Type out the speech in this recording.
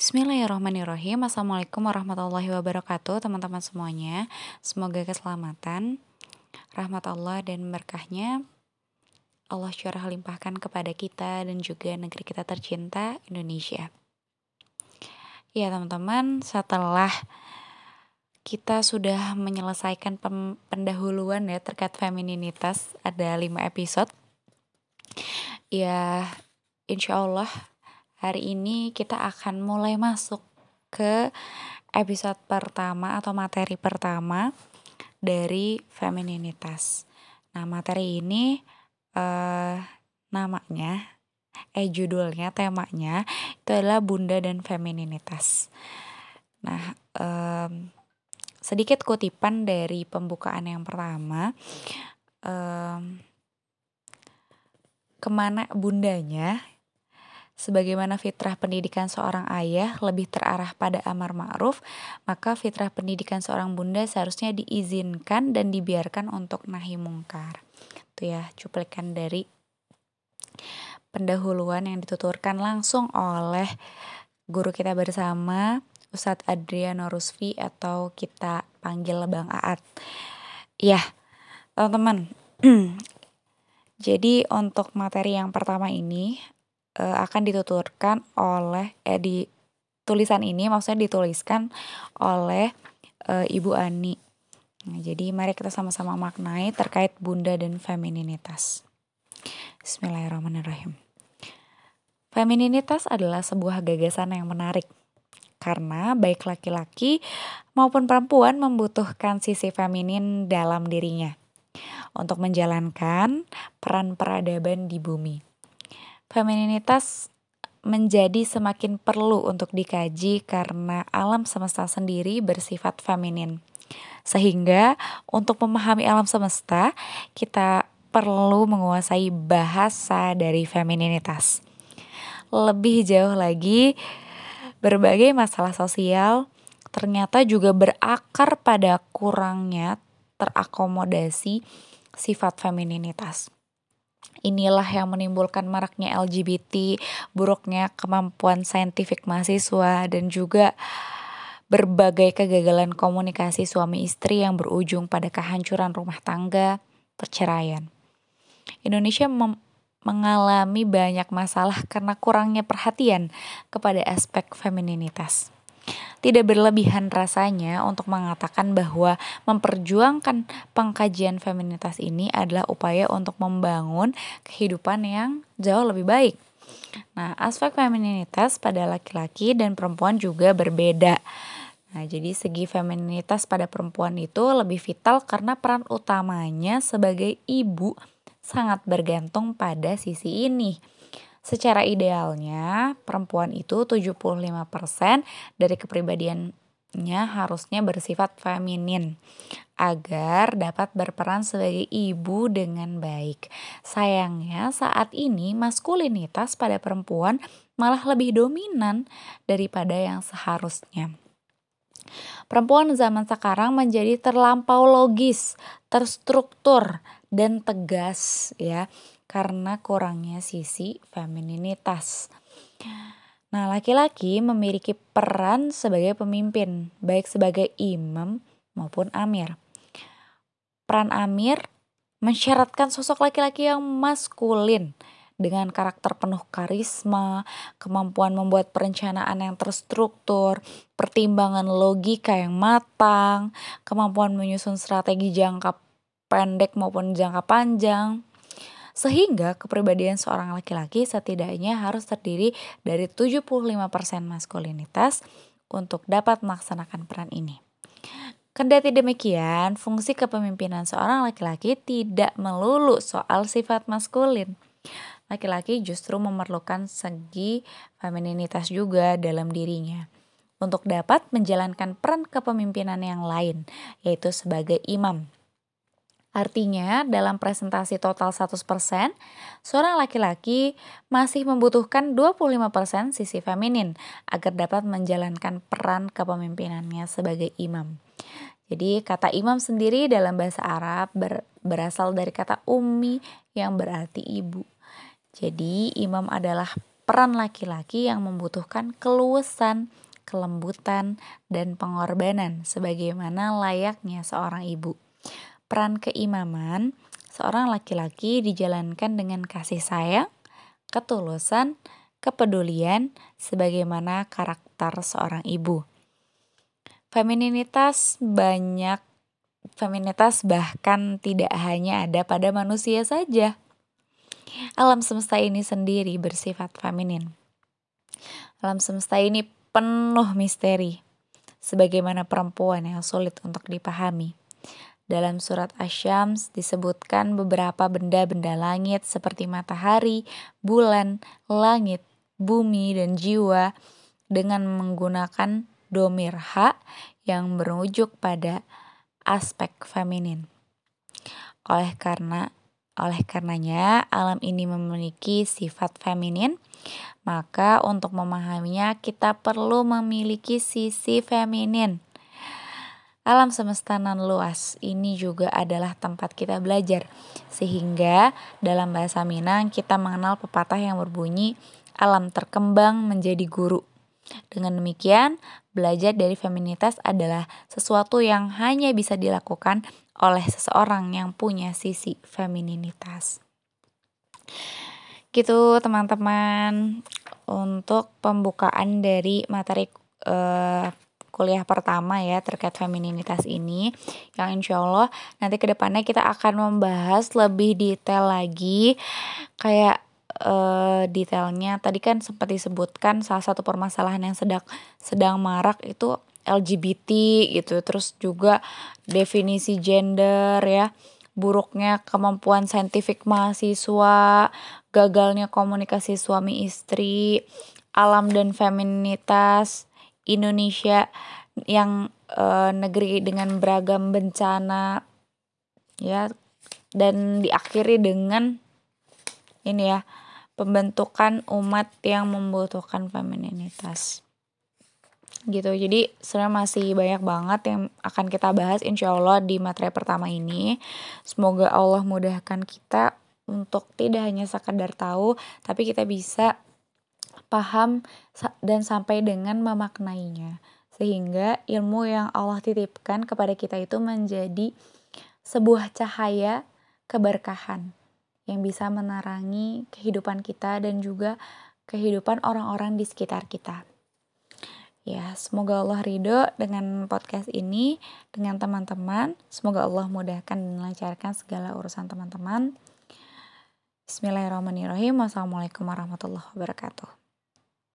Bismillahirrahmanirrahim. Assalamualaikum warahmatullahi wabarakatuh Teman-teman semuanya. Semoga keselamatan Rahmat Allah dan berkahnya. Allah curah limpahkan kepada kita Dan juga negeri kita tercinta Indonesia. Ya teman-teman Setelah kita sudah menyelesaikan pendahuluan ya terkait femininitas ada lima episode. Ya insya Allah Hari ini kita akan mulai masuk ke episode pertama atau materi pertama dari femininitas. Nah, materi ini uh, namanya eh judulnya, temanya itu adalah bunda dan femininitas. Nah, um, sedikit kutipan dari pembukaan yang pertama. Um, ke mana bundanya Sebagaimana fitrah pendidikan seorang ayah lebih terarah pada amar ma'ruf, maka fitrah pendidikan seorang bunda seharusnya diizinkan dan dibiarkan untuk nahi mungkar. Itu ya, cuplikan dari pendahuluan yang dituturkan langsung oleh guru kita bersama Ustadz Adriano Rusfi atau kita panggil Bang Aat. Ya, teman-teman. Jadi untuk materi yang pertama ini akan dituturkan oleh eh di tulisan ini maksudnya dituliskan oleh uh, Ibu Ani. Nah, jadi mari kita sama-sama maknai terkait bunda dan femininitas. Bismillahirrahmanirrahim. Femininitas adalah sebuah gagasan yang menarik karena baik laki-laki maupun perempuan membutuhkan sisi feminin dalam dirinya untuk menjalankan peran peradaban di bumi femininitas menjadi semakin perlu untuk dikaji karena alam semesta sendiri bersifat feminin. Sehingga untuk memahami alam semesta, kita perlu menguasai bahasa dari femininitas. Lebih jauh lagi, berbagai masalah sosial ternyata juga berakar pada kurangnya terakomodasi sifat femininitas. Inilah yang menimbulkan maraknya LGBT, buruknya kemampuan saintifik mahasiswa, dan juga berbagai kegagalan komunikasi suami istri yang berujung pada kehancuran rumah tangga, perceraian. Indonesia mengalami banyak masalah karena kurangnya perhatian kepada aspek femininitas. Tidak berlebihan rasanya untuk mengatakan bahwa memperjuangkan pengkajian feminitas ini adalah upaya untuk membangun kehidupan yang jauh lebih baik. Nah, aspek femininitas pada laki-laki dan perempuan juga berbeda. Nah, jadi segi femininitas pada perempuan itu lebih vital karena peran utamanya sebagai ibu sangat bergantung pada sisi ini Secara idealnya, perempuan itu 75% dari kepribadiannya harusnya bersifat feminin agar dapat berperan sebagai ibu dengan baik. Sayangnya, saat ini maskulinitas pada perempuan malah lebih dominan daripada yang seharusnya. Perempuan zaman sekarang menjadi terlampau logis, terstruktur, dan tegas ya karena kurangnya sisi femininitas. Nah, laki-laki memiliki peran sebagai pemimpin, baik sebagai imam maupun amir. Peran amir mensyaratkan sosok laki-laki yang maskulin dengan karakter penuh karisma, kemampuan membuat perencanaan yang terstruktur, pertimbangan logika yang matang, kemampuan menyusun strategi jangka pendek maupun jangka panjang, sehingga kepribadian seorang laki-laki setidaknya harus terdiri dari 75% maskulinitas untuk dapat melaksanakan peran ini. Kendati demikian, fungsi kepemimpinan seorang laki-laki tidak melulu soal sifat maskulin. Laki-laki justru memerlukan segi femininitas juga dalam dirinya untuk dapat menjalankan peran kepemimpinan yang lain, yaitu sebagai imam Artinya, dalam presentasi total 100%, seorang laki-laki masih membutuhkan 25% sisi feminin agar dapat menjalankan peran kepemimpinannya sebagai imam. Jadi, kata imam sendiri dalam bahasa Arab ber berasal dari kata ummi yang berarti ibu. Jadi, imam adalah peran laki-laki yang membutuhkan keluasan, kelembutan, dan pengorbanan sebagaimana layaknya seorang ibu. Peran keimaman seorang laki-laki dijalankan dengan kasih sayang, ketulusan, kepedulian sebagaimana karakter seorang ibu. Femininitas banyak feminitas bahkan tidak hanya ada pada manusia saja. Alam semesta ini sendiri bersifat feminin. Alam semesta ini penuh misteri, sebagaimana perempuan yang sulit untuk dipahami. Dalam surat Asyams disebutkan beberapa benda-benda langit seperti matahari, bulan, langit, bumi, dan jiwa dengan menggunakan domir ha yang merujuk pada aspek feminin. Oleh karena oleh karenanya alam ini memiliki sifat feminin, maka untuk memahaminya kita perlu memiliki sisi feminin. Alam semesta nan luas ini juga adalah tempat kita belajar. Sehingga dalam bahasa Minang kita mengenal pepatah yang berbunyi alam terkembang menjadi guru. Dengan demikian, belajar dari feminitas adalah sesuatu yang hanya bisa dilakukan oleh seseorang yang punya sisi femininitas. Gitu teman-teman untuk pembukaan dari materi uh, kuliah pertama ya terkait femininitas ini yang insya Allah nanti ke depannya kita akan membahas lebih detail lagi. Kayak uh, detailnya tadi kan sempat disebutkan salah satu permasalahan yang sedang sedang marak itu LGBT gitu. Terus juga definisi gender ya buruknya kemampuan saintifik mahasiswa gagalnya komunikasi suami istri alam dan feminitas Indonesia yang uh, negeri dengan beragam bencana ya dan diakhiri dengan ini ya pembentukan umat yang membutuhkan femininitas. Gitu jadi sebenarnya masih banyak banget yang akan kita bahas insya Allah di materi pertama ini. Semoga Allah mudahkan kita untuk tidak hanya sekadar tahu tapi kita bisa paham dan sampai dengan memaknainya sehingga ilmu yang Allah titipkan kepada kita itu menjadi sebuah cahaya keberkahan yang bisa menerangi kehidupan kita dan juga kehidupan orang-orang di sekitar kita. Ya, semoga Allah ridho dengan podcast ini, dengan teman-teman. Semoga Allah mudahkan dan melancarkan segala urusan teman-teman. Bismillahirrahmanirrahim. Wassalamualaikum warahmatullahi wabarakatuh.